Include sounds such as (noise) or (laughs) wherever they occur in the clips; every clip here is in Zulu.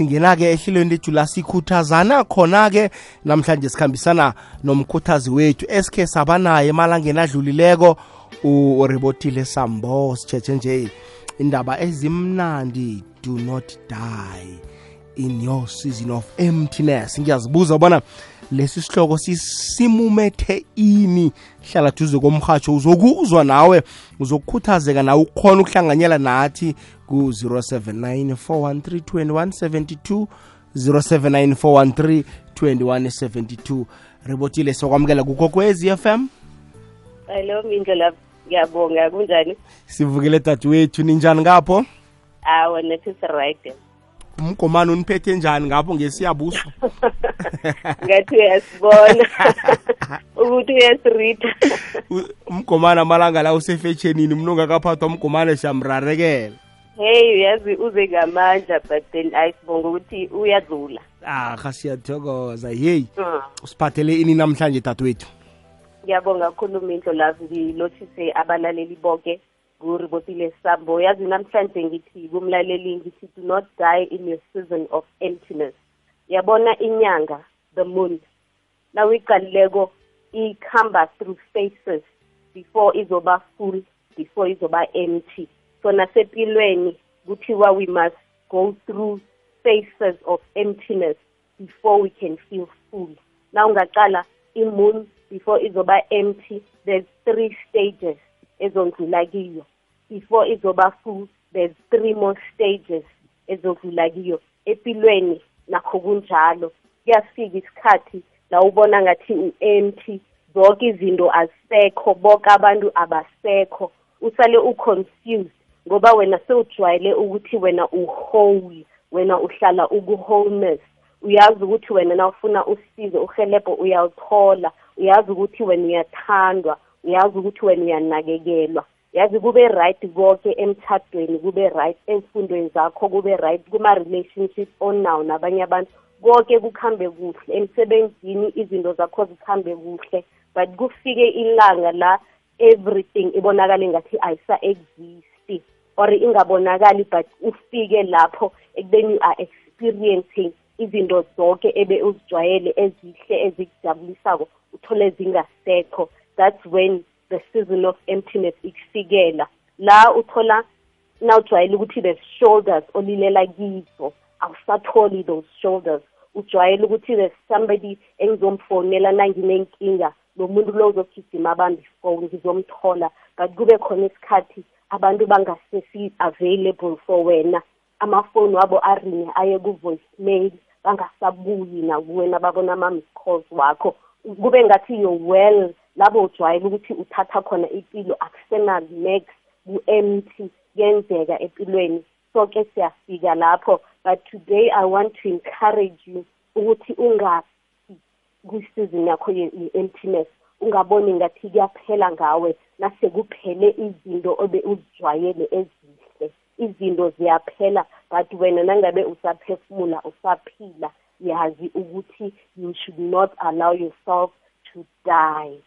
singena-ke ehlelweni lethu la sikhuthazana khona-ke namhlanje sikhambisana nomkhuthazi wethu esikhe sabanaye emalangeni adlulileko uribotile sambo sitshetshe nje indaba ezimnandi do not die in your season of emptiness. Ngiyazibuza bona lesi sihloko sisimumethe ini. Hlala duze komrhatsho uzokuzwa nawe uzokukhuthazeka nawe ukhona ukuhlanganyela nathi ku-079 413 2172 079 ribotile sokwamukela kukokwezi FM hello mindlela ngiyabonga kunjani? Sivukile dadewethu ninjani ngapho? Awa nethi right umgomani uniphethe njani ngapho ngesiyabuso? (laughs) Ngathi uyasibona. (laughs) Ukuthi uyasirida. Umgomani amalanga la usefetshenini mntu ongakaphathwa umgomane siyamrarekela hey uyazi uze ngamandla but then ayisibonga ukuthi uyadlula. Aha siyathokoza. Yeyi Mm. usiphathele ini namhlanje dadewethu ngiyabonga kakhulu mindlo lazi ngilothise abalaleli bonke nguribotile sambo yazi namhlanje ngithi kumlaleli ngithi do not die in your season of emptiness. Yabona inyanga the moon nawiqalileko ikhamba through phases before izoba full before izoba empty. So nasempilweni kuthiwa we must go through phases of emptiness before we can feel full. Na ungaqala i-moon before izoba empty there's three stages ezondlula kiyo before izoba full there's three more stages ezodlula kiyo empilweni nakho kunjalo. Kuyafika isikhathi la ubona ngathi u-empty zonke izinto azisekho bonke abantu abasekho. Usale u-confused ngoba wena sewujwayele ukuthi wena uhole wena uhlala uku-wholeness uyazi ukuthi wena na ufuna usizo uhelebho uyaluthola uyazi ukuthi wena uyathandwa. Uyazi ukuthi wena uyanakekelwa yazi kube right konke emtshadweni kube right emfundweni zakho kube right kuma-relationship onawo nabanye abantu. Konke kuhambe kuhle emsebenzini izinto zakho zihambe kuhle but kufike ilanga la everything ibonakale ngathi ayisa-exist or ingabonakali but ufike lapho ekubeni you are experiencing izinto zonke ebe uzijwayele ezihle ezikujabulisako uthole zingasekho. That's when the season of emptiness ikufikela la uthola nawujwayele ukuthi the shoulders olilela kizo awusatholi those shoulders. Ujwayele ukuthi there's somebody engizomfonela nanginenkinga lo muntu lo uzogijima abambe ifone ngizomthola. But kube khona isikhathi abantu bangasesi available for wena. Amafoni wabo aringe aye ku-voicemail bangasabuyi nakuwena babona ama-miss calls wakho. Kube ngathi you're well labo ujwayele ukuthi uthatha khona impilo akusena-next ku-empty kuyenzeka empilweni. Sonke siyafika lapho but today i want to encourage you ukuthi ungasi kwisizini yakho ye-emptiness. Ungaboni ngathi kuyaphela ngawe nasekuphele izinto obe uzijwayele ezihle izinto ziyaphela but wena nangabe usaphefumula usaphila yazi ukuthi you should not allow yourself to die.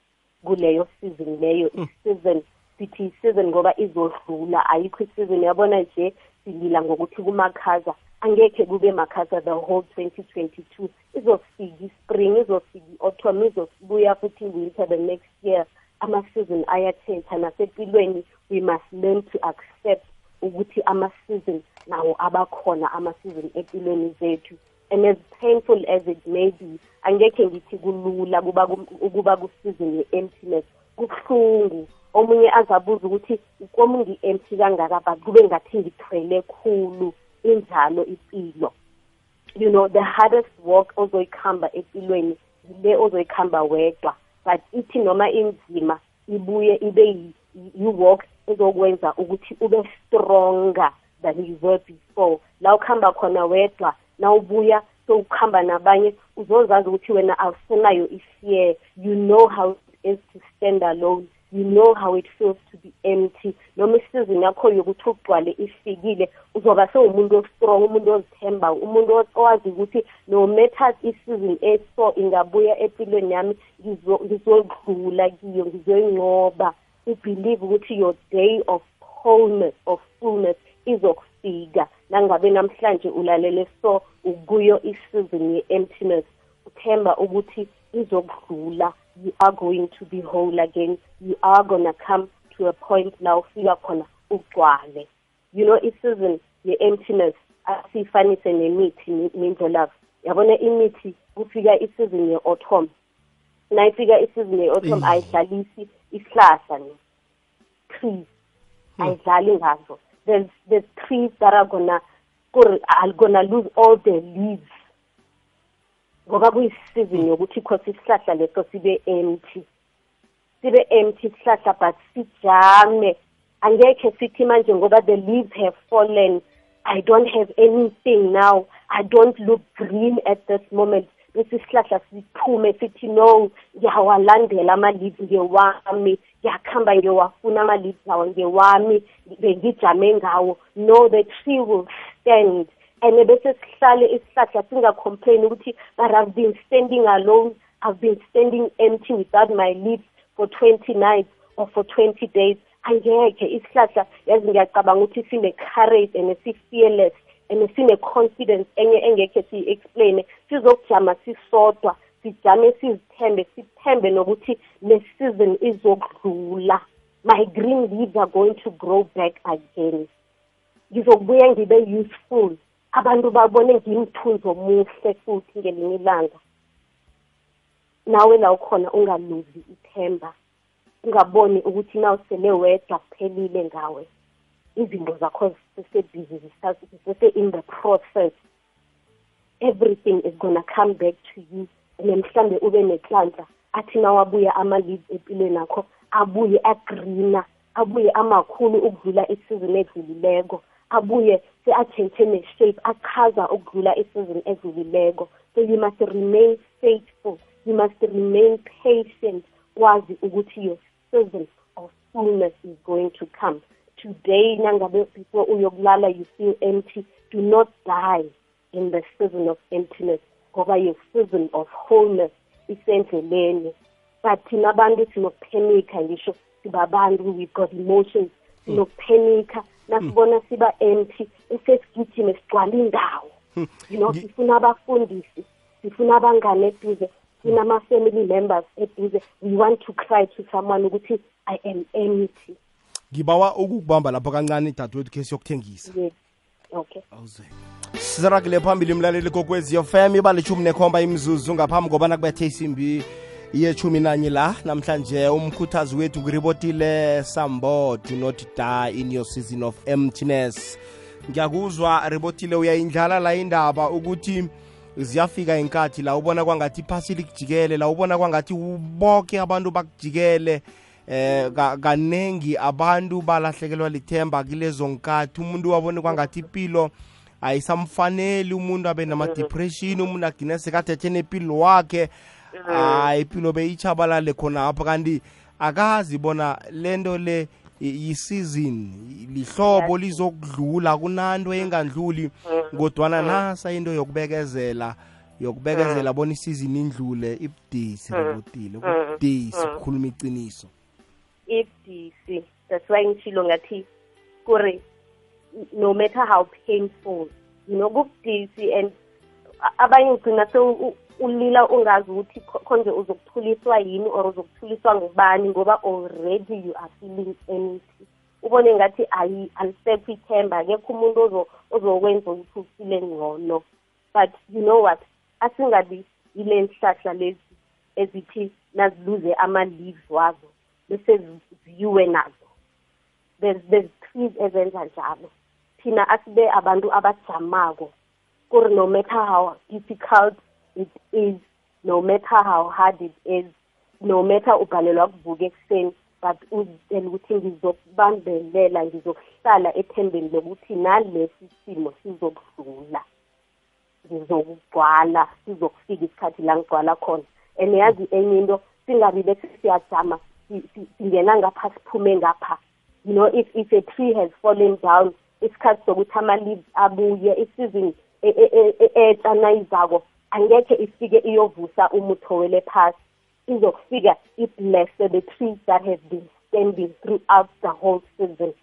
Kuleyo season leyo i-season sithi i-season ngoba izodlula ayikho i-season. Yabona nje silila ngokuthi kumakhaza angekhe kube makhaza the whole 2022 izofika i-spring izofika i-autumn izobuya futhi winter the next year. Ama-season ayatshentsha nasempilweni we must learn to accept ukuthi ama-season nawo abakhona ama-season empilweni zethu. And as painful as it may be angekhe ngithi kulula kuba ukuba ku-season ye-emptiness kubuhlungu. Omunye azabuza ukuthi komu ngi-empty kangaka? But kube ngathi ngithwele khulu injalo impilo you know the hardest walk ozoyikhamba empilweni yile ozoyikhamba wedwa. But ithi noma inzima ibuye ibe yi-walk ezokwenza ukuthi ube stronger than you were before. La ukuhamba khona wedwa nawubuya sowukuhamba nabanye uzozazi ukuthi wena awusenayo i-fear. You know how it is to stand alone. You know how it feels to be empty. Noma isizini yakho yokuthi ugcwale ifikile uzoba sewumuntu ostrong umuntu ozithembayo umuntu owazi ukuthi no matter isizini eso ingabuya empilweni yami ngizodlula kiyo ngizoyinqoba. Ubelieve ukuthi your day of wholeness of fullness izokufika nangabe namhlanje ulalele so ukuyo i-season ye-emptiness uthemba ukuthi izokudlula you are going to be whole again. You are gonna come to a point la ufika khona ugcwale. You know i-season ye-emptiness asiyifanise nemithi mindlolavu yabona imithi kufika i-season ye-autumn. Nayifika i-season ye-autumn ayidlalisi isihlahla ne trees ayidlali ngazo there's there's trees that are gonna are gonna lose all the leaves. Ngoba kuyisizini yokuthi khosi isihlahla leso sibe empty. Sibe empty isihlahla but sijame. Angekhe sithi manje ngoba the leaves have fallen i don't have anything now. I don't look green at this moment. Bese isihlahla siphume sithi no ngiyawalandela ama-leaves ngewami. Ngiyakuhamba ngiyowafuna ama-leaves lawo ngewami bengijame ngawo. No the tree will stand. And bese sihlale isihlahla singacomplain ukuthi but i've been standing alone. I've been standing empty without my leaves for 20 nights or for 20 days. Angekhe isihlahla yazi ngiyacabanga ukuthi sine-courage and si-fearless and sine-confidence enye engekhe siyi-explaine. Sizokujama sisodwa. Sijame sizithembe sithembe nokuthi le season izokudlula. My green leaves are going to grow back again. Ngizokubuya ngibe useful. Abantu babone ngimthunzi omuhle futhi ngelinye ilanga. Nawe la ukhona ungaluzi ithemba ungaboni ukuthi na usele wedwa kuphelile ngawe. Izinto zakho zisebhizi zisese-in the process. Everything is gonna come back to you. And mhlambe ube neklanhla athi nawabuya ama-leaves empilweni akho abuye agrina abuye amakhulu ukudlula isizini edlulileko abuye se-atshenthe ne-shape achaza ukudlula isizini edlulileko. So you must remain faithful you must remain patient wazi ukuthi your season of fullness is going to come. Today nangabe before uyokulala you feel empty do not die in the season of emptiness. Ngoba your season of wholeness isendleleni. But thina abantu sinokuphenika ngisho sibabantu we've got emotions sinokuphenika nasibona siba empty esesigijime sigcwala indawo. You know sifuna abafundisi sifuna abangane eduze sinama-family members eduze. We want to cry to someone ukuthi i am empty. Ngibawa ukukubamba lapho kancane dadewethu khe siyokuthengisa. Yes. Okay. Awuze sizaragile phambili mlaleli kokwezi fm ibalishumi nekhomba imzuzu ngaphambi kobana kubethe isimbi yechumi nanye la. Namhlanje umkhuthazi wethu kuribotile sambo do not die in your season of emptiness. Ngiyakuzwa ribotile uyayindlala la indaba ukuthi ziyafika inkathi la ubona kwangathi iphasi likujikele la ubona kwangathi boke abantu bakujikele. Eh kanengi abantu balahlekelwa lithemba kulezo nkathi. Umuntu wabone kwangathi impilo ayisamfaneli umuntu abe nama-depression umuntu agcine sekathethe nempilo wakhe. Hayi impilo beyichabalale khonapho kanti akazi bona lento le yi-season lihlobo lizokudlula kunanto engandluli kodwana nasa into yokubekezela yokubekezela bona isizini indlule ibudisi rebutile kubudisi kukhuluma iciniso ibudisi. That's why ngitshilo ngathi kuri no matter how painful you know kubudisi and abanye ngigcina se ulila ungazi ukuthi konje uzokuthuliswa yini or uzokuthuliswa ngubani ngoba already you are feeling empty. Ubone ngathi alisekho ithemba akekho umuntu ozokwenza ukuthi ufile ngcono. But you know what? Asingabi yile nhlahla lezi ezithi naziluze ama-leaves wazo bese ziyiwe nazo. There's, there's trees ezenza njalo. Thina asibe abantu abajamako kuri no matter how difficult it is no matter how hard it is no matter ubhalelwa kuvuka ekuseni but uzitshela ukuthi ngizokubambelela ngizokuhlala ethembeni lokuthi nalesi simo sizokudlula ngizokugcwala sizokufika isikhathi la ngigcwala khona. And yazi enye into singabi bese siyajama singena ngapha siphume ngapha. You know if if a tree has fallen down isikhathi sokuthi ama-leaves abuye isizini etsha nayizako angekhe ifike iyovusa umutho wele phasi. Izokufika iblesse the trees that have been standing throughout the whole season.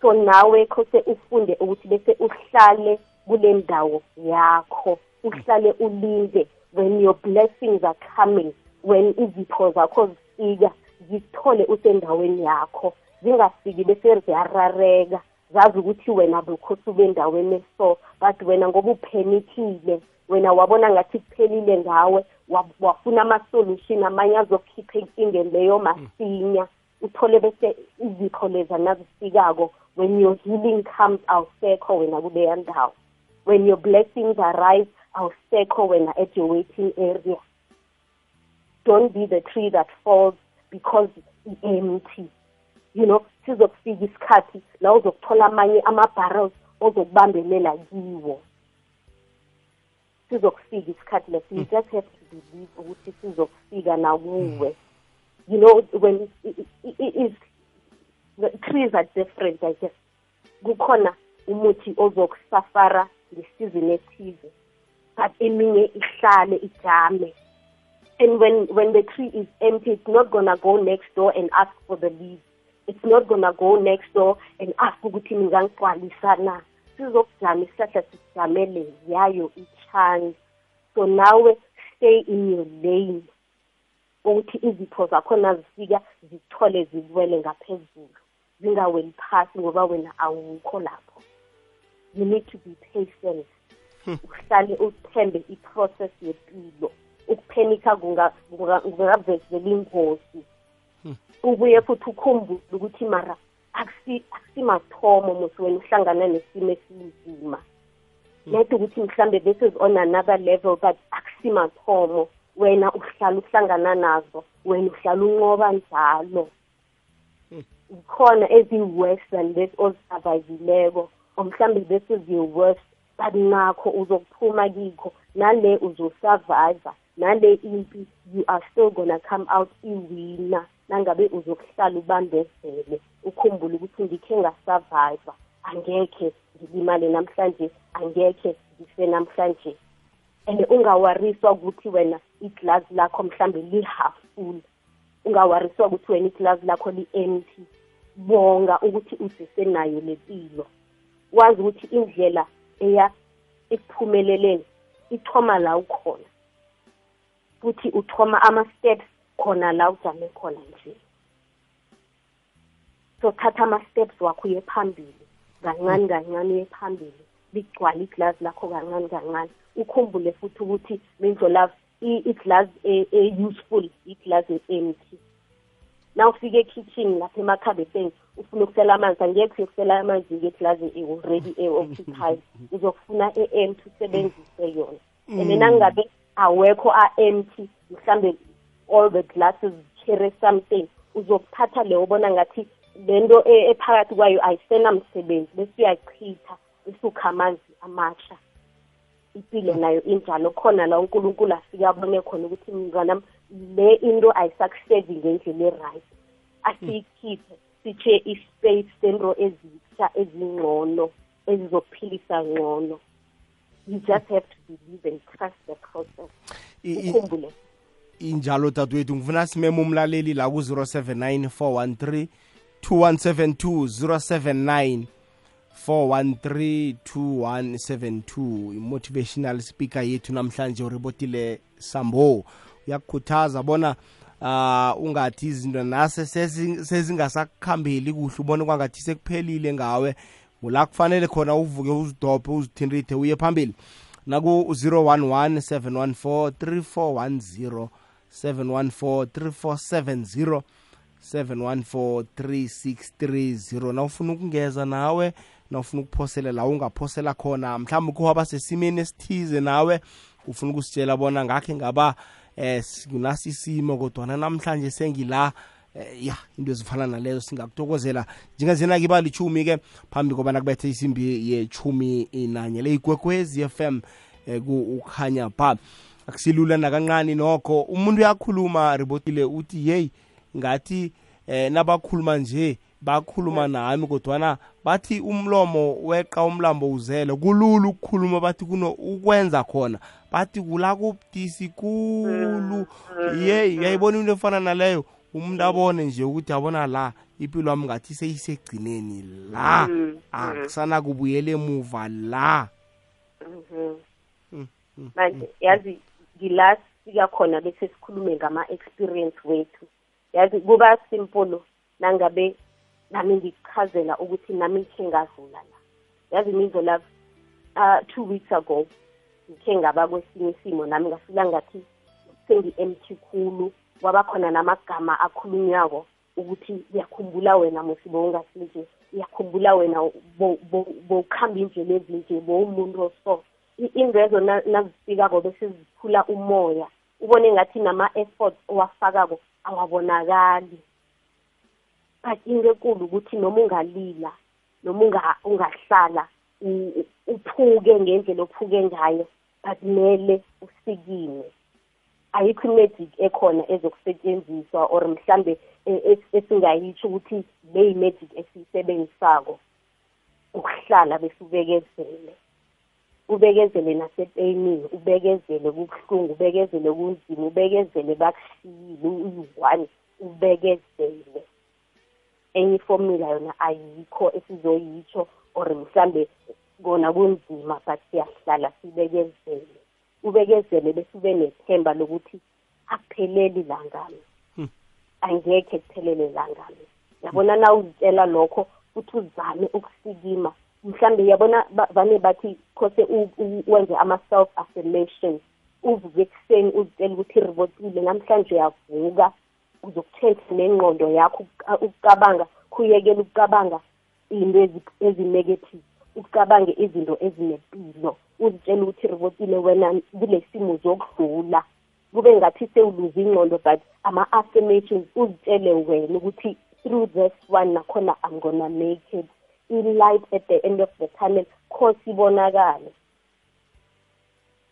So nawe kose ufunde ukuthi bese uhlale kule ndawo yakho. Uhlale ulinde when your blessings are coming when izipho zakho zifika zithole usendaweni yakho. Zingafiki bese ziyarareka. Zazi ukuthi wena bekhosi ube endaweni so but wena ngoba uphenikile wena wabona ngathi kuphelile ngawe wafuna ama-solution amanye azokhipha inkingeni leyo masinya. Uthole bese izipho leza nazifikako when your healing comes awusekho wena kuleya ndawo when your blessings arrive awusekho wena at your waiting area. Don't be the tree that falls because empty. You know sizokufika isikhathi la uzokuthola amanye ama-barrels ozokubambelela kiwo. Sizokufika isikhathi leso. You just have to believe ukuthi sizokufika nakuwe you know when is the trees are different i guess. Kukhona umuthi ozokusafara ngesizini ethize but eminye ihlale ijame. And when when the tree is empty it's not gonna go next door and ask for the leaves. It's not gonna go next door and ask ukuthi ningangigcwalisa na. Sizokujama isihlahla sijamele yayo i-chance so nawe stay in your lane. Ukuthi izipho zakhona zifika zithole ziwele ngaphezulu. Zingaweli phasi ngoba wena awukho lapho. You need to be patient. Uhlale uthembe i-process yempilo. Ukuphenika kungavezela ingozi. Ubuye futhi ukhumbule ukuthi mara akusimathomo musi wena uhlangana nesimo esinzima. Let ukuthi mhlambe this is on another level but akusimathomo wena uhlala uhlangana nazo wena uhlala unqoba njalo. Khona ezi-worse than this ozisurvivileko or mhlambe this is your worst but nakho uzokuphuma kikho. Nale uzosurvive nale impi you are still gonna come out iwina. Nangabe uzokuhlala ubambezele ukhumbule ukuthi ngikhe ngasurvive angekhe ngilimale namhlanje angekhe ngife namhlanje. And ungawariswa ukuthi wena iglazi lakho mhlambe li-half full ungawariswa ukuthi wena iglazi lakho li-empty. Bonga ukuthi usesenayo lempilo wazi ukuthi indlela eya ekuphumeleleni ithoma la ukhona. Futhi uthoma ama-steps khona la ujame khona nje. So thatha ama-steps wakho uye phambili kancane kancane uye phambili. Ligcwala iglazi lakho kancane kancane. Ukhumbule futhi ukuthi mindlolav iglass e-useful iglass empty. Na ufike ekitchen lapha emakhabeseni ufuna ukusela amanzi angekho uyokusela amanzi ngeglazi already e-occupied. (laughs) Uzokufuna e-empty usebenzise yona. And nangabe awekho a-empty mhlambe all the glasses carry something uzokuthatha leyo ubona ngathi lento ephakathi kwayo ayisenamsebenzi bese uyachitha bese ukha amanzi amasha. Impilo nayo injalo. Khona la unkulunkulu afike abone khona ukuthi mntwanam le into ayisakusevi ngendlela e-right. Asiyikhiphe sithe i-space sento ezitsha ezingcono ezizophilisa ngcono. You just have to believe and trust the process ukhumbule. injalo dadewethu ngifuna simema umlaleli la ku-079 413 2172 079 4132172 i-motivational speaker yethu namhlanje urebotile sambo. Uyakukhuthaza bona uh ungathi izinto nase sezingasakuhambeli kuhle ubone kwangathi sekuphelile ngawe la kufanele khona uvuke uzidobhe uzithintrithe uye phambili. Naku-011 714 3410 714 3470 7143630 nawufuna ukungeza nawe nawufuna ukuphosela la ungaphosela khona mhlawumbe ukho waba sesimeni esithize nawe ufuna ukusitshela bona ngakhe ngaba eh kunasi isimo kodwana namhlanje sengila ya into ezifana nalezo singakutokozela njengazena ke balichumi ke phambi kobana kubethe isimbi yechumi nanye le igwekwezi FM eh, ukhanya pha akusilula nakancane nokho. Umuntu uyakhuluma ribotile uthi hey ngathi eh nabakhuluma nje bakhuluma nami kodwana bathi umlomo weqa umlambo uzele. Kulula ukukhuluma bathi kuno ukwenza khona. Bathi kula kubudisi kulu ye uyayibona into efana naleyo umuntu abone nje ukuthi abona la impilo wami ngathi seyisegcineni la. Mm, akusana kubuyela emuva la. Mhm. manje yazi ngila sika khona bese sikhulume ngama-experience wethu. Yazi kuba simple nangabe nami ngichazela ukuthi nami ngikhe ngadlula la. Yazi mizo love uh, two weeks ago ngikhe ngaba kwesinye isimo nami ngafila ngathi sengi-empty khulu. Kwaba khona namagama akhulunywako ukuthi uyakhumbula wena musibo ungasinje uyakhumbula wena bo- bo- bowukhamba indlela ezinje bowumuntu oso. I- ingrezo na- nazifikako bese ziphula umoya ubone ngathi nama-efforts owafakako awabonakali. But into ekulu ukuthi noma ungalila noma unga- ungahlala uphuke ngendlela ophuke ngayo but kumele usikime. Ayikho i-magic ekhona ezokusetshenziswa or mhlambe e- es- esingayitsho ukuthi le yi-magic esiyisebenzisako ukuhlala bese ubekezele ubekezele nasepeyinini ubekezele kubuhlungu ubekezele kunzima ubekezele bakushiyile uyi-one ubekezele. Enye ifomula yona ayikho esizoyitsho or mhlambe kona kunzima but siyahlala sibekezele. Ubekezele bese ube nethemba lokuthi akupheleli langami. Angekhe kuphelele langami. Yabona na uzitshela lokho futhi uzame ukusikima? Mhlambe yabona ba- vane bathi khose u- u- wenze ama-self affirmations uvuke ekuseni uzitshela ukuthi ribotile namhlanje uyavuka uzokutshentsha nengqondo yakho ukuca- ukucabanga khuyekela ukucabanga into ezi- ezi-negative ucabange izinto ezinempilo uzitshele ukuthi ribotile wena kule simo zokudlula. Kube ngathi sewuluza ingqondo but ama-affirmations uzitshele wena ukuthi through this one nakhona i'm gonna make it i-light at the end of the tunnel kho sibonakale.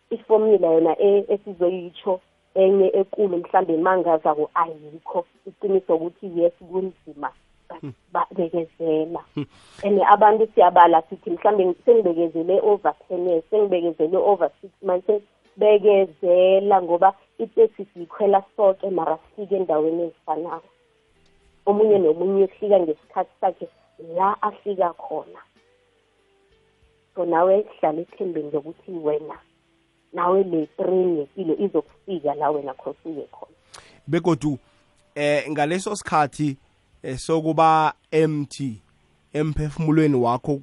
Ifomula yona e- esizoyitsho enye ekulu mhlambe mangazako ayikho iqiniso ukuthi yes kunzima. but babekezela and abantu siyabala sithi mhlambe sengibekezele over ten years sengibekezele over six months bekezela ngoba iteksi siyikhwela soke mara sifike endaweni ezifanako. Omunye nomunye uhlika ngesikhathi sakhe la afika khona. So nawe hlala ethembeni lokuthi wena nawe le train yempilo izokufika la wena khona ufike khona. Begodu eh ngaleso sikhathi sokuba empty emphefumulweni wakho.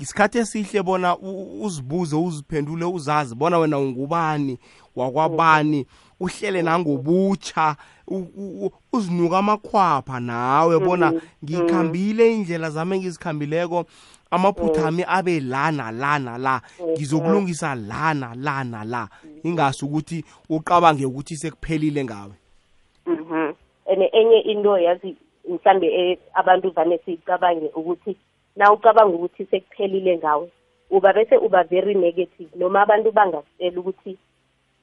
Isikhathi esihle bona uzibuze uziphendule uzazi bona wena ungubani wakwabani uhlele nangobutsha uzinuka amakhwapha nawe bona ngikhambile indlela zami engizikhambileko amaphutha ami abe lana lana la. Ngizokulungisa lana lana la. Ingasi ukuthi uqabange ukuthi sekuphelile ngawe. Mhm. And enye into yazi mhlambe eh, abantu vane siyicabange ukuthi na ucabanga ukuthi sekuphelile ngawe uba bese uba very negative noma abantu bangasitshela ukuthi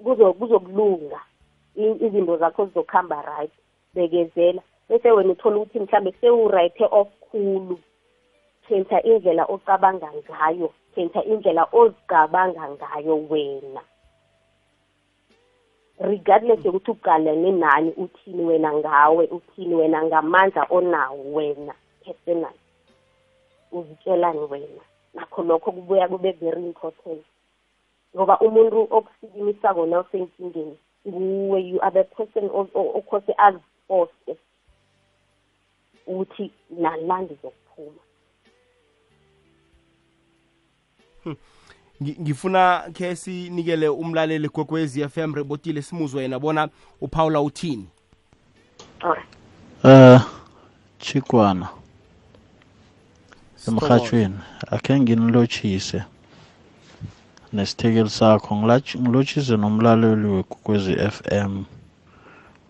kuzo kuzokulunga izinto zakho zizokuhamba right bekezela. Bese wena uthola ukuthi mhlambe sewurayithe off khulu tshentsha indlela ocabanga ngayo tshentsha indlela ozicabanga ngayo wena. Regardless yokuthi uqalane nani uthini wena ngawe uthini wena ngamandla onawo wena personal. Uzitshelani wena. Nakho lokho kubuya kube very important. Ngoba umuntu okusikimisako na usenkingeni nguwe you are the person okhose aziforce ukuthi nala ndizokuphuma Ngi- ngifuna ke sinikele umlaleli kokwezi FM rebotile simuzwe yena bona uPaula uthini? Alright. Eh Chikwana emhathweni akhe nginilotshise nesithekeli sakho. Ngilatsh- ngilotshise nomlaleli wekokwezi FM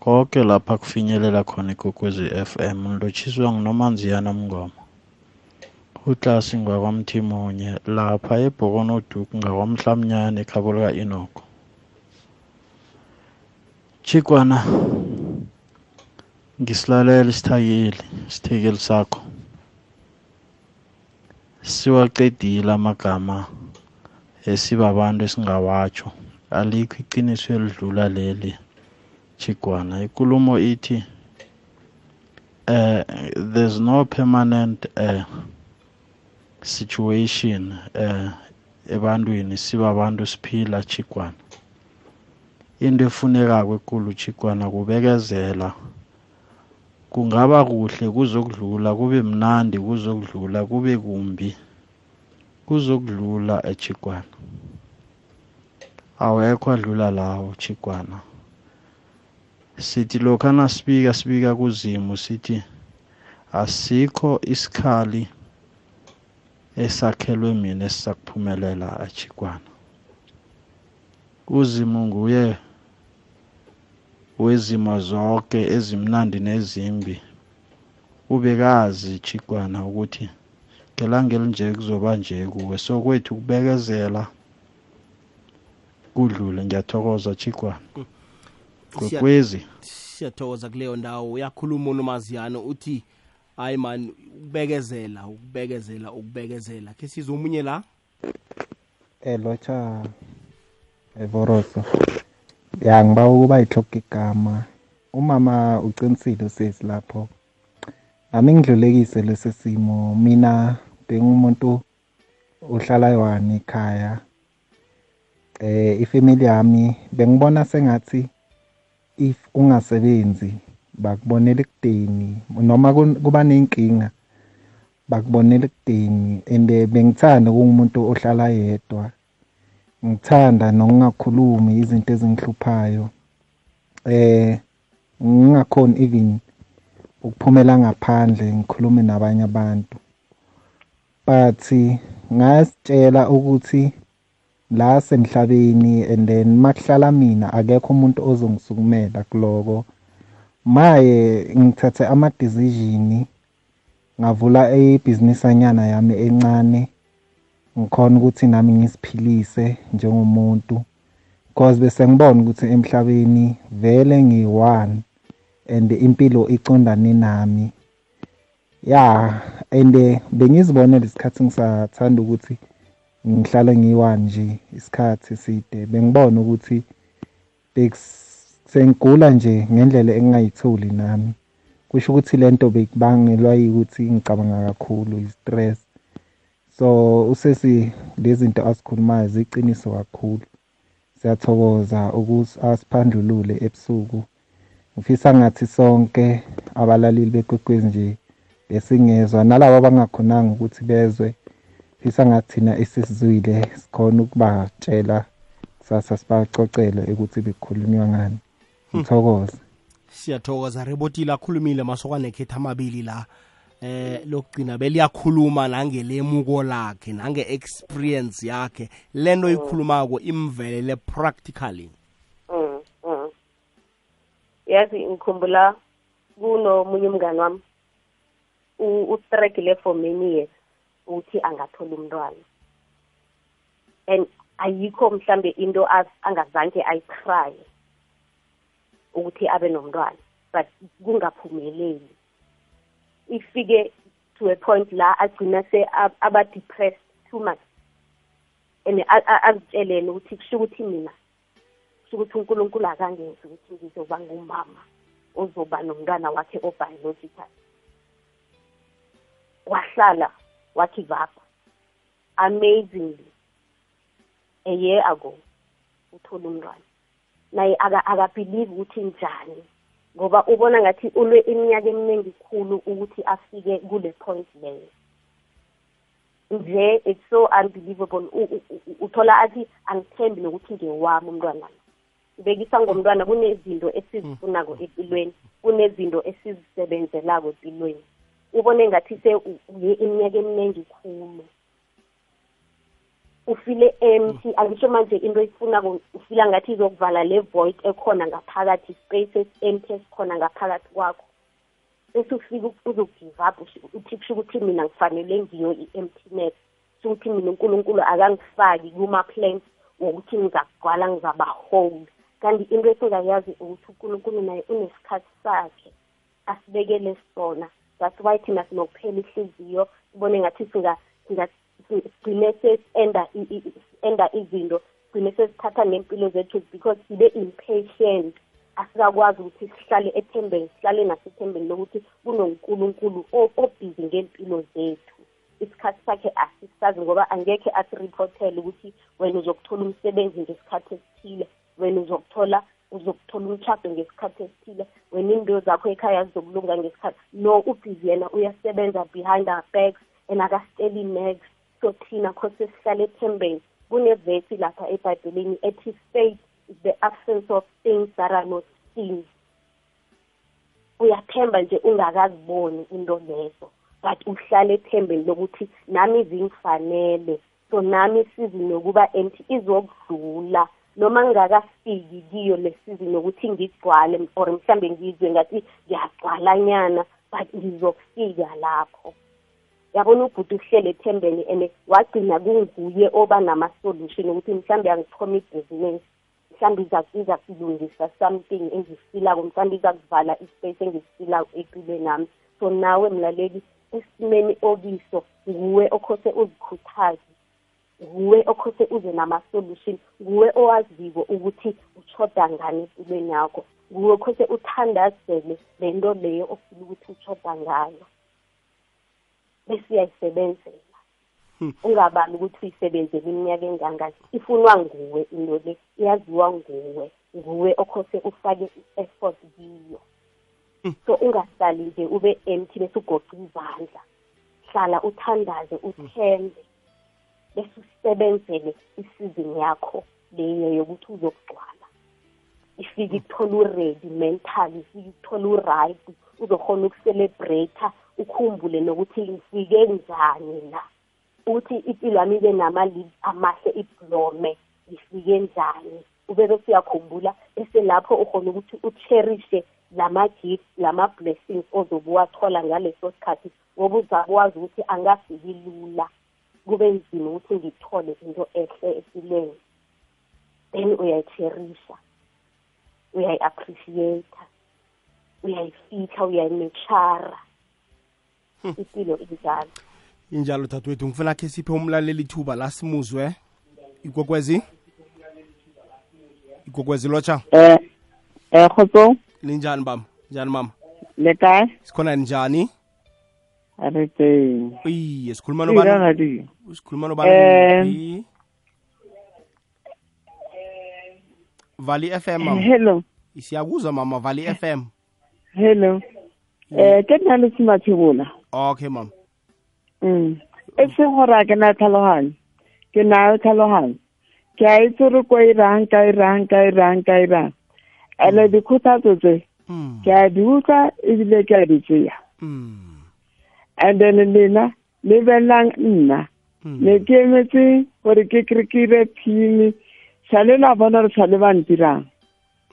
konke lapha kufinyelela khona ikokwezi FM ngilotshiswa nginomanziyana mngoma. Utlasi ngwakwamthimunye lapha ebhokonoduku ngakwamhlamnyana ekhabo lika inoko chikwana ngisilalela isithakeli isithekeli sakho. Siwaqedile amagama esibabantu esingawatsho. Alikho iqiniso elidlula leli chigwana ikulumo ithi uh, there's no permanent uh, situation uh, ebantwini sibabantu siphila chikwana into efunekako ekulu chikwana kubekezela. Kungaba kuhle kuzokudlula kube mnandi kuzokudlula kube kumbi kuzokudlula echikwana awekho adlula lawo chikwana sithi lokha nasibika sibika kuzimu sithi asikho isikhali esakhelwe mina esisakuphumelela achikwana uzimu nguye wezimo zonke ezimnandi nezimbi. Ubekazi chikwana ukuthi ngelanga elinje kuzoba nje kuwe. So kwethu kubekezela kudlule. Ngiyathokoza chikwana kwekwezi siyathokoza kuleyo ndawo. Uyakhuluma unomaziyano uthi hayi man ukubekezela ukubekezela ukubekezela. Ke size omunye la? Elotsha evoroso ya ngiba ukuba yihloka igama. Umama uqinisile usesi lapho. Nami ngidlulekise lesi simo. Mina bengumuntu uhlala yiwani ekhaya eh ifamily yami bengibona sengathi if ungasebenzi bakubonela ekudeni noma kuba nenkinga bakubonela ekudeni. And bengithanda kungumuntu ohlala yedwa. Ngithanda nokungakhulumi izinto ezingihluphayo. Eh ngingakhoni even ukuphumela ngaphandle ngikhulume nabanye abantu. But ngasitshela ukuthi la semhlabeni and then makuhlala mina akekho umuntu ozongisukumela kuloko. Maye ngithathe ama decision ngavula ibhizinisi anyana yami encane ngikhona ukuthi nami ngisiphilise njengomuntu. Because bese ngibona ukuthi emhlabeni vele ngiyi-one and impilo icondane nami. Ya and bengizibonela isikhathi ngisathanda ukuthi ngihlala ngiyi-one nje isikhathi eside. Bengibona ukuthi sengigula nje ngendlela engingayitholi nami. Kusho ukuthi lento bekubangelwa yikuthi ngicabanga kakhulu i-stress. So usesi lezinto asikhulumayo ziqiniso kakhulu. Siyathokoza ukuthi asiphandlulule ebusuku. Ngifisa ngathi sonke abalaleli bekwekwezi nje besingezwa nalabo abangakhonanga ukuthi bezwe fisa ngathi thina esisizwile sikhona ukubatshela kusasa sibacocele ukuthi bekukhulunywa ngani. Ngithokoza siyathokoza rebotile akhulumile masokwane ekhetha amabili la. Eh lokugcina beliyakhuluma nangelemuko lakhe nange-experience yakhe. Lento ikhulumako imvelele practically. Mm, mm. yazi ngikhumbula kunomunye umngane wami u- ustruggle for many years ukuthi angathola umntwana. And ayikho mhlambe into as- angazange ayitry. Ukuthi abe nomntwana but kungaphumeleli. Ifike to a point la agcina se ab- aba depressed too much. And azitshelele ukuthi kusho ukuthi mina kusho ukuthi unkulunkulu akangenzi ukuthi ngizoba ngumama ozoba nomntwana wakhe obiological. Wahlala wagive up amazingly a year ago uthola umntwana. Naye aka- akabhilive ukuthi njani. Ngoba ubona ngathi ulwe iminyaka eminingi khulu ukuthi afike kule point leyo. Nje it's so unbelievable. U- u- u- uthola athi angithembi nokuthi ngewami umntwana. Lo bekisa ngomntwana kunezinto esizifunako empilweni kunezinto esizisebenzelako empilweni ubone ngathi se u- uye iminyaka eminingi khulu. Ufile empty angisho manje into eyifunako ufila ngathi izokuvala le void ekhona ngaphakathi space esi-empty esikhona ngaphakathi kwakho. Bese ufike uzogive up uthi kusho ukuthi mina ngifanele ngiyo i-emptiness kusho ukuthi mina unkulunkulu akangifaki kuma-plans wokuthi ngizakugcwala ngizaba whole. Kanti into esingayazi ukuthi unkulunkulu naye unesikhathi sakhe asibekele sona. That's why thina sinokuphela ihliziyo sibone ngathi sigcine sesi-enda i- i- enda izinto sigcine sesithatha nempilo zethu because sibe impatient. Asikakwazi ukuthi sihlale ethembeni sihlale nasethembeni lokuthi kunonkulunkulu o- obhizi ngempilo zethu. Isikhathi sakhe asisazi ngoba angekhe asiripothele ukuthi wena uzokuthola umsebenzi ngesikhathi esithile wena uzokuthola uzokuthola umshado ngesikhathi esithile wena into zakho ekhaya zizokulunga ngesikhathi. No ubhizi yena uyasebenza behind our backs and akasiteli next. So thina khose sihlale ethembeni kunevesi lapha ebhayibhelini ethi faith is the absence of things that are not seen. Uyathemba nje ungakaziboni into lezo but uhlale ethembeni lokuthi nami zingifanele so nami isizini yokuba empty izokudlula noma ngingakafiki kiyo le sizini yokuthi ngigcwale or mhlambe ngizwe ngathi ngiyagcwalanyana but ngizokufika lapho. Yabona ubhuti uhlele ethembeni and wagcina kunguye oba nama-solution ukuthi mhlawumbe angithoma ibhizinisi mhlawumbe iza kulungisa something engisifilako mhlawumbe iza kuvala ispace engisifilako empilweni nami. So nawe mlaleli esimeni okiso nguwe okhose uzikhuthaze nguwe okhose uze nama-solution nguwe owaziko ukuthi utshoda ngani empilweni yakho nguwe okhose uthandazele le nto leyo ofuna ukuthi utshoda ngayo. Bese uyayisebenzela ungabali ukuthi uyisebenzele iminyaka engangani? Ifunwa nguwe into le iyaziwa nguwe nguwe okhose ufake i-effort kiyo. So ungahlali nje ube empty bese ugoqa izandla. Hlala uthandaze uthembe bese usebenzele isizini yakho leyo yokuthi uzokugcwala. Ifike ikuthola u-ready mentally ifike ikuthola u-right uzokhona ukucelebrate ukhumbule nokuthi ngifike njani la. Ukuthi impilo yami ibe nama-leaves amahle iblome ngifike njani? Ube bese uyakhumbula bese lapho ukhona ukuthi ucherishe lama-gift lama-blessings ozobe uwathola ngaleso sikhathi ngoba uzabe wazi ukuthi angafiki lula. Kube nzima ukuthi ngithole into ehle empilweni then uyayicherisha uyayi-appreciate uyayifihla uyayimechara impilo injalo. Injalo dadewethu ngifuna khe siphe umlaleli ithuba la simuzwe. Ikokwezi ikwekwezi lotsha? Eh eh khotso bam njani mama? Le kae? Sikhona njani? Re teng. Iye sikhuluma nobani? sikhuluma nobani Eh. vali fm mama. Hello. Siyakuzwa mama vali fm hello. Eh ke nna le semathebola okay mama mm. E se gore a ke na tlhaloganyo ke nayo tlhaloganyo ke a itse re ko irang ka irang ka irang ka irang. Ene dikgothatso tse Mm, ke a di utlwa ebile ke a di tseya. Mm, and then lena le belang nna mm. ne ke emetse gore ke kry ke ire phimi sale la bona re sale ba ntirang.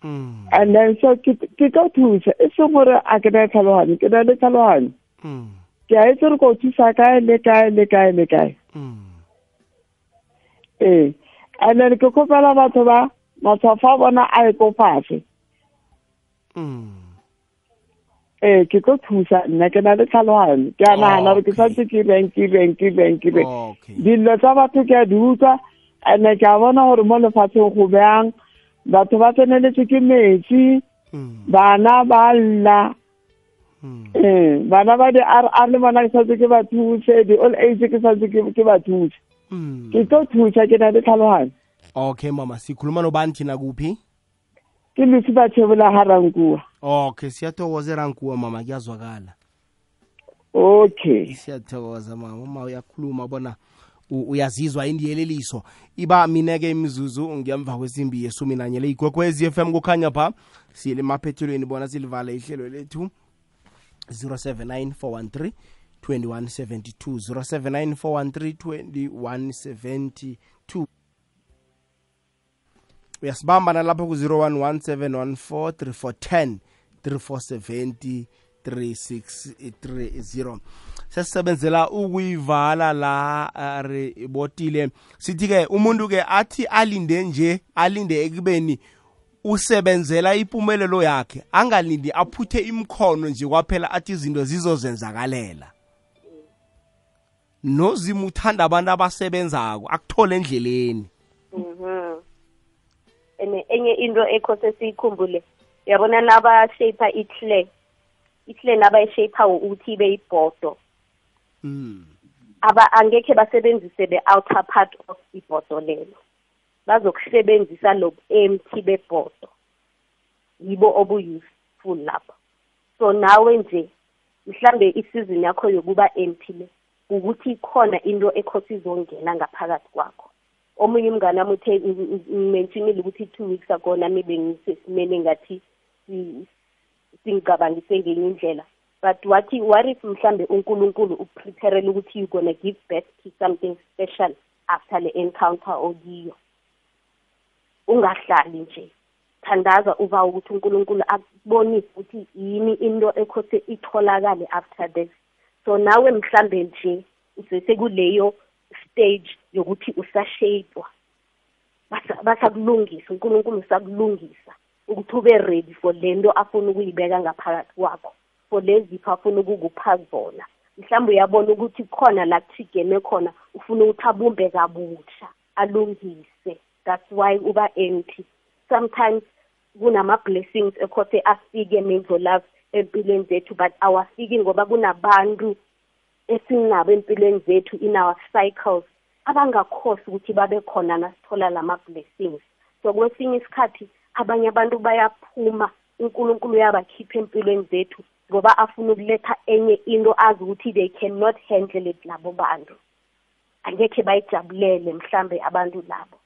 Mm, and then so ke tlo thusa. E seng gore a ke na tlhaloganyo ke na le tlhaloganyo mm, Hmm. ke a etse re ko thusa kae le kae le kae le kae ee and then ke kopela batho ba matshwafo a bona a e kofatshe ee ke tlo thusa nna ke na le tlhaloganyo ke a nagana gore ke santse ke beng ke beng ke beng ke beng dilo tsa batho ke a di utlwa and-e ke a bona gore mo lefatsheng go beyang batho ba tseneletse ke metsi bana hmm. ba lla bana ba di r r le bona ke santse ke ba thuse di-all age ke santse ke ke ba thuse. Mm. ke tlo thusa ke na le tlhaloganyo okay mama sikhuluma nobani thina kuphi? Ke lusi ba tshebola ga rankua okay siyathokoza erankuwa mama kuyazwakala. Okay. Siyathokoza mama uma uyakhuluma bona uyazizwa indiyeleliso iba mineke imizuzu ngiyamva kwesimbi yesumi nanye le igwekwezi m kukhanya pha. Siyele emaphethelweni bona silivale ihlelo lethu 079 413 2172 079 413 2172 uyasibamba nalapho ku-0117143410 3470 3630 sesisebenzela ukuyivala la uh, ribotile sithi-ke umuntu-ke athi alinde nje alinde ekubeni usebenzela impumelelo yakhe angalindi aphuthe imkhono nje kwaphela athi izinto zizozenzakalela. Nozima uthanda abantu abasebenzako akuthole endleleni. Mhm. ene enye into ekhose siyikhumbule uyabona nabashaper i-clay i-clay nabayishaper ukuthi ibe ibhodo. Mm. Aba angekhe basebenzise the outer part of ibhodo lelo. Bazokusebenzisa lo empty bebhodo. Yibo obu-useful lapho. So nawe nje mhlambe isizini yakho yokuba empty le ukuthi khona into ekhosi izongena ngaphakathi kwakho. Omunye umngane wami uthe ngimentionile ukuthi two weeks ago nami bengisesimeni engathi si- singicabangise ngenye indlela. But wathi what if mhlambe unkulunkulu ukuprepharele ukuthi you gonna give birth to something special after le encounter okiyo? Ungahlali nje. Thandaza uba ukuthi unkulunkulu akubonise ukuthi yini into ekhose itholakale after this. So nawe mhlambe nje usesekuleyo stage yokuthi usashapwa basa- basakulungisa unkulunkulu usakulungisa ukuthi ube ready for le nto afuna ukuyibeka ngaphakathi kwakho for lezipho afuna ukukupha zona. Mhlawumbe uyabona ukuthi khona la kuthigeme khona ufuna ukuthi abumbe kabusha alungise. That's why uba empty. Sometimes kunama-blessings ekhothe afike menzo love empilweni zethu but awafiki ngoba kunabantu esinabo empilweni zethu in our cycles. Abangakhosi ukuthi babe khona nasithola lama-blessings so kwesinye isikhathi abanye abantu bayaphuma unkulunkulu uyabakhipha empilweni zethu ngoba afuna ukuletha enye into azi ukuthi they cannot handle it labo bantu. Angekhe bayijabulele mhlambe abantu labo.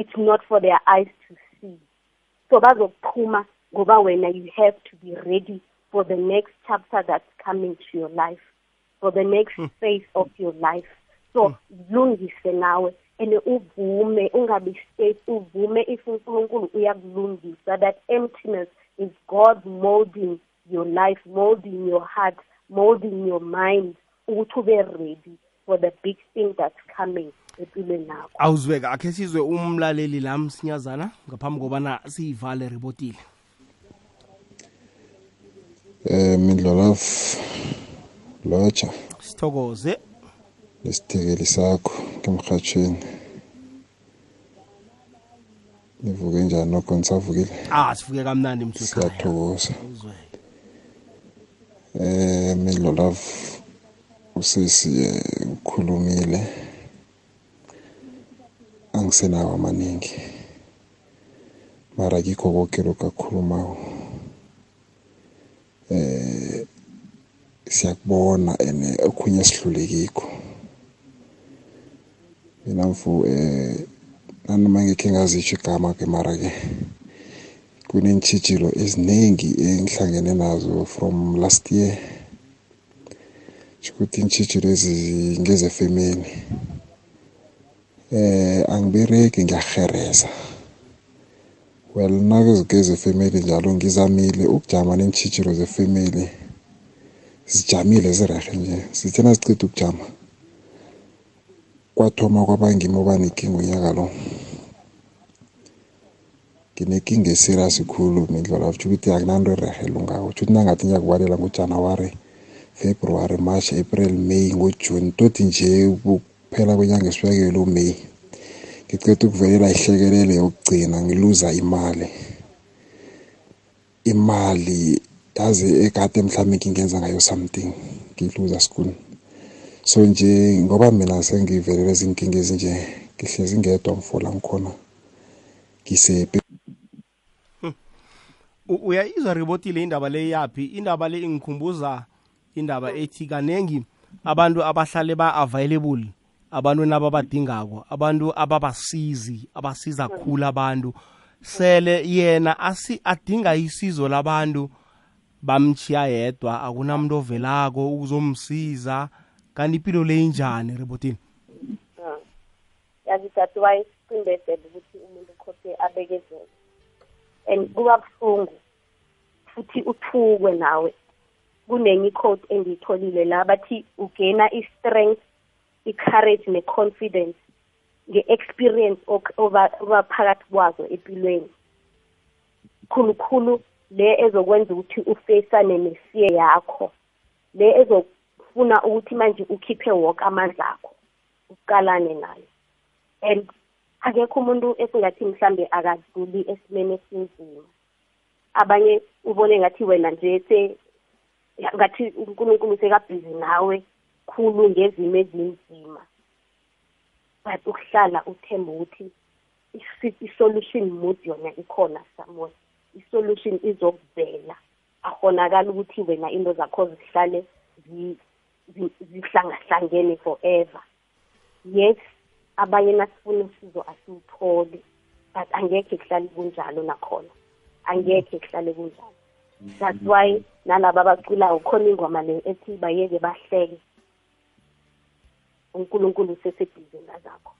It's not for their eyes to see. So bazokuphuma ngoba wena you have to be ready for the next chapter that's coming to your life for the next hmm. phase of your life. So hmm. lungise nawe and uvume ungabi state uvume if unkulunkulu uyakulungisa that emptiness is god molding your life molding your heart molding your mind ukuthi ube ready for the big thing that's coming empilweni nakho awuzweka akhe sizwe umlaleli la msinyazana ngaphambi kobana siyivale ribotile. Eh mindlolavu lotsha. Sithokoze. Lesithekeli sakho kemrhatshweni nivuke njani nokho? Nisavukile? Ah sifuke kamnandi mthwekhaya siyathokoza. Uzweke eh mindlolavu usisi eh, ukhulumile angisenawo amaningi mara kikho konke lokhu akukhulumayo eh siyakubona ene okhunye sihlulekikho mina mfu eh nanoma ngikhe ngazitsho igama ke mara ke? Kunentshijilo eziningi engihlangene nazo from last year. Ukuthi intshijilo ezi ngezefemini eh angibereki ngiyahereza well nakezigeze family njalo ngizamile ukujama neentshijilo zefamily zijamile zirehe nje. Sithena sicida ukujama. Kwathoma kwabangimi obanekinga unyaka lo. Nginekinga eserious khulu mindlola kutsho ukuthi akunanto erehe lungako kutsho ukuthi nangathi ngiyakubalela ngojanuwari february march april may ngojuni. Toti nje kuphela kwenyanga esibekelo may ngiceda ukuvelela ihlekelele yokugcina ngiluza imali. Imali yazi ekade mhlawumbe ngingenza ngayo something ngiluza school. So nje ngoba mina sengivelele izinkinga ezinje ngihlezi ngedwa mfola ngikhona ngisepe. U- uyayizwa ribotile indaba le yaphi? Indaba le ingikhumbuza indaba ethi kanengi abantu abahlale ba-available. Abantu nababadingako abantu ababasizi abasiza khulu abantu. Sele yena asi adinga isizo labantu bamchiya yedwa akunamuntu ovelako ukuzomsiza kanti impilo le injani ribotile yazi that's why sincindezele ukuthi umuntu khose abekezele and kuba buhlungu futhi uthukwe nawe. Kunenye iquote engiyitholile la bathi ugena i-strength i-courage ne-confidence nge-experience ok- oba oba phakathi kwazo empilweni. Khulukhulu le ezokwenza ukuthi ufesane nesiye yakho le ezofuna ukuthi manje ukhiphe wonke amandla akho uqalane nayo. And akekho umuntu esingathi mhlambe akadluli esimeni esinzima. Abanye ubone ngathi wena nje se ngathi unkulunkulu sekabhizi nawe khulu ngezimo ezinzima but ukuhlala uthemba ukuthi isi- i-solution mood yona ikhona somewhere. I-solution izokuvela. Akhonakala ukuthi wena into zakho zihlale zi- zi- zihlangahlangene forever. Yes abanye nasifuna usizo asiwutholi but angekhe kuhlale kunjalo nakhona. Angekhe kuhlale kunjalo. That's why nalaba abaculayo khona ingoma le ethi bayeke bahleke. Unkulunkulu usesebhizi ngazakho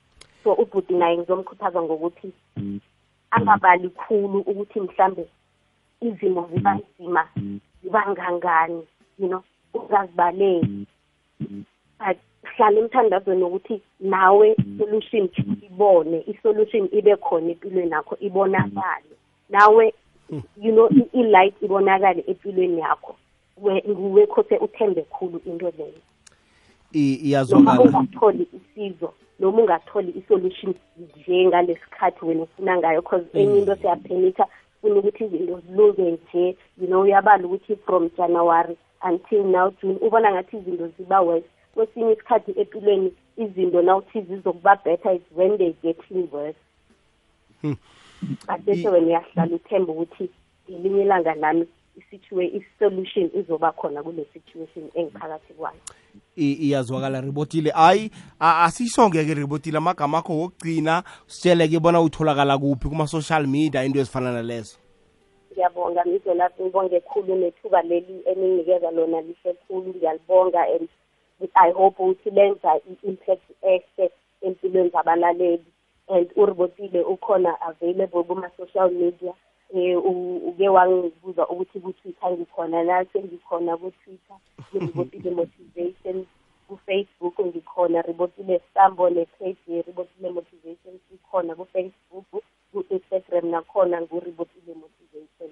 so ubhuti naye ngizomkhuthaza ngokuthi angabali khulu ukuthi mhlambe izimo ziba nzima ziba ngangani you know ungazibaleki but hlala emthandazweni ukuthi nawe solution ibone i-solution ibe khona empilweni yakho ibonakale nawe you know i-light ibonakale empilweni yakho We- nguwe khose uthembe khulu into leyo iyazwakala. ungatholi usizo noma ungatholi i-solution nje ngalesikhathi wena ufuna ngayo cause enye into siyaphenitha funa ukuthi izinto zilunge nje you know uyabala ukuthi from january until now june ubona ngathi izinto ziba worse. Kwesinye isikhathi empilweni izinto nawuthi zizokuba better is when they getting worse. Kasese wena uyahlala uthemba ukuthi ngelinye ilanga nami i-situa- i-solution izoba khona kule situation engiphakathi kwayo. I- iyazwakala ribotile. Hayi a- asisonge-ke ribotile amagama akho wokugcina. Sitshele-ke bona utholakala kuphi kuma-social media into ezifana nalezo. Ngiyabonga mizo lapho ngibonge khulu nethuba leli eninginikeza lona lihle khulu. Ngiyalibonga and i hope ukuthi lenza i-impact ehle empilweni zabalaleli. And uribotile ukhona available kuma-social media. Um uke wangibuza ukuthi ku-twitter ngikhona nase ngikhona ku-twitter ribotile motivation ku-facebook ngikhona ribotile sambo nepage ye-ribotile motivation sikhona ku-facebook ku-instagram nakhona nguribotile motivation.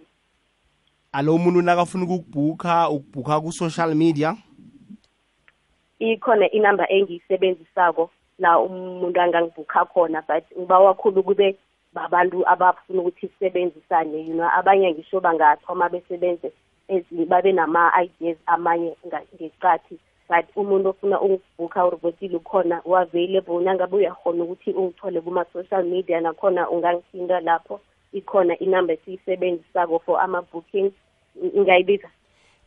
Alo umuntu nakafuna ukukubhukha ukubhukha ku-social media? Ikhona inamba engiyisebenzisako la umuntu angangibhukha khona but ngiba wakhulu kube babantu abafuna ukuthi sisebenzisane you know abanye ngisho bangathoma besebenze ezi- babe nama-ideas amanye nga- ngeqathi but umuntu ofuna ukubhukha uribotile ukhona u-available nangabe uyakhona ukuthi ungithole kuma-social media nakhona ungangithinta lapho ikhona inamba esiyisebenzisako for ama-bookings ngayibiza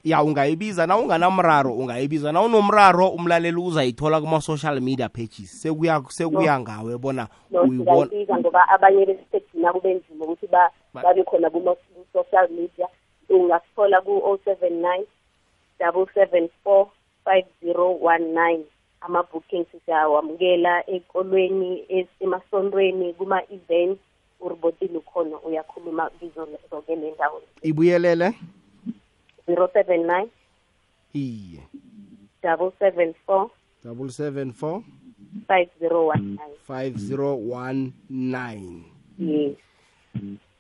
ya ungayibiza na unganamraro ungayibiza na unomraro umlaleli uzayithola kuma-social media pages. Sekuya sekuya ngawe bona no uyibona. singayibiza ngoba abanye besekugcina kube nzima ukuthi ba- Ba- babe khona kuma-social media. Ungasithola ku-o seven nine double seven four five zero one nine. Ama-bookings siyawamukela ekolweni es- emasontweni kuma-events. Uribotile ukhona uyakhuluma kizo zoke le ndawo. Ibuyelele? Zero seven nine. Iye. Double seven four. Double seven four. Five zero one nine. Five zero one nine. Yes.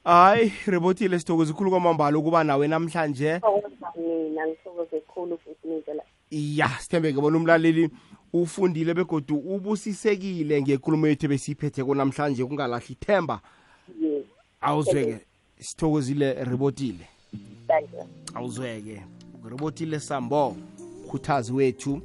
Hayi ribotile sithokoza ikhulu kwamambala ukuba nawe namhlanje. Thokoza mina ngithokoze khulu futhi nindlela. Ya sithembeke bona umlaleli ufundile begodu ubusisekile ngenkulumo yethu ebesiyiphetheko namhlanje kungalahli ithemba. Awuzweke sithokozile ribotile thank you. Awuzweke. Ribotile sambo khuthazi wethu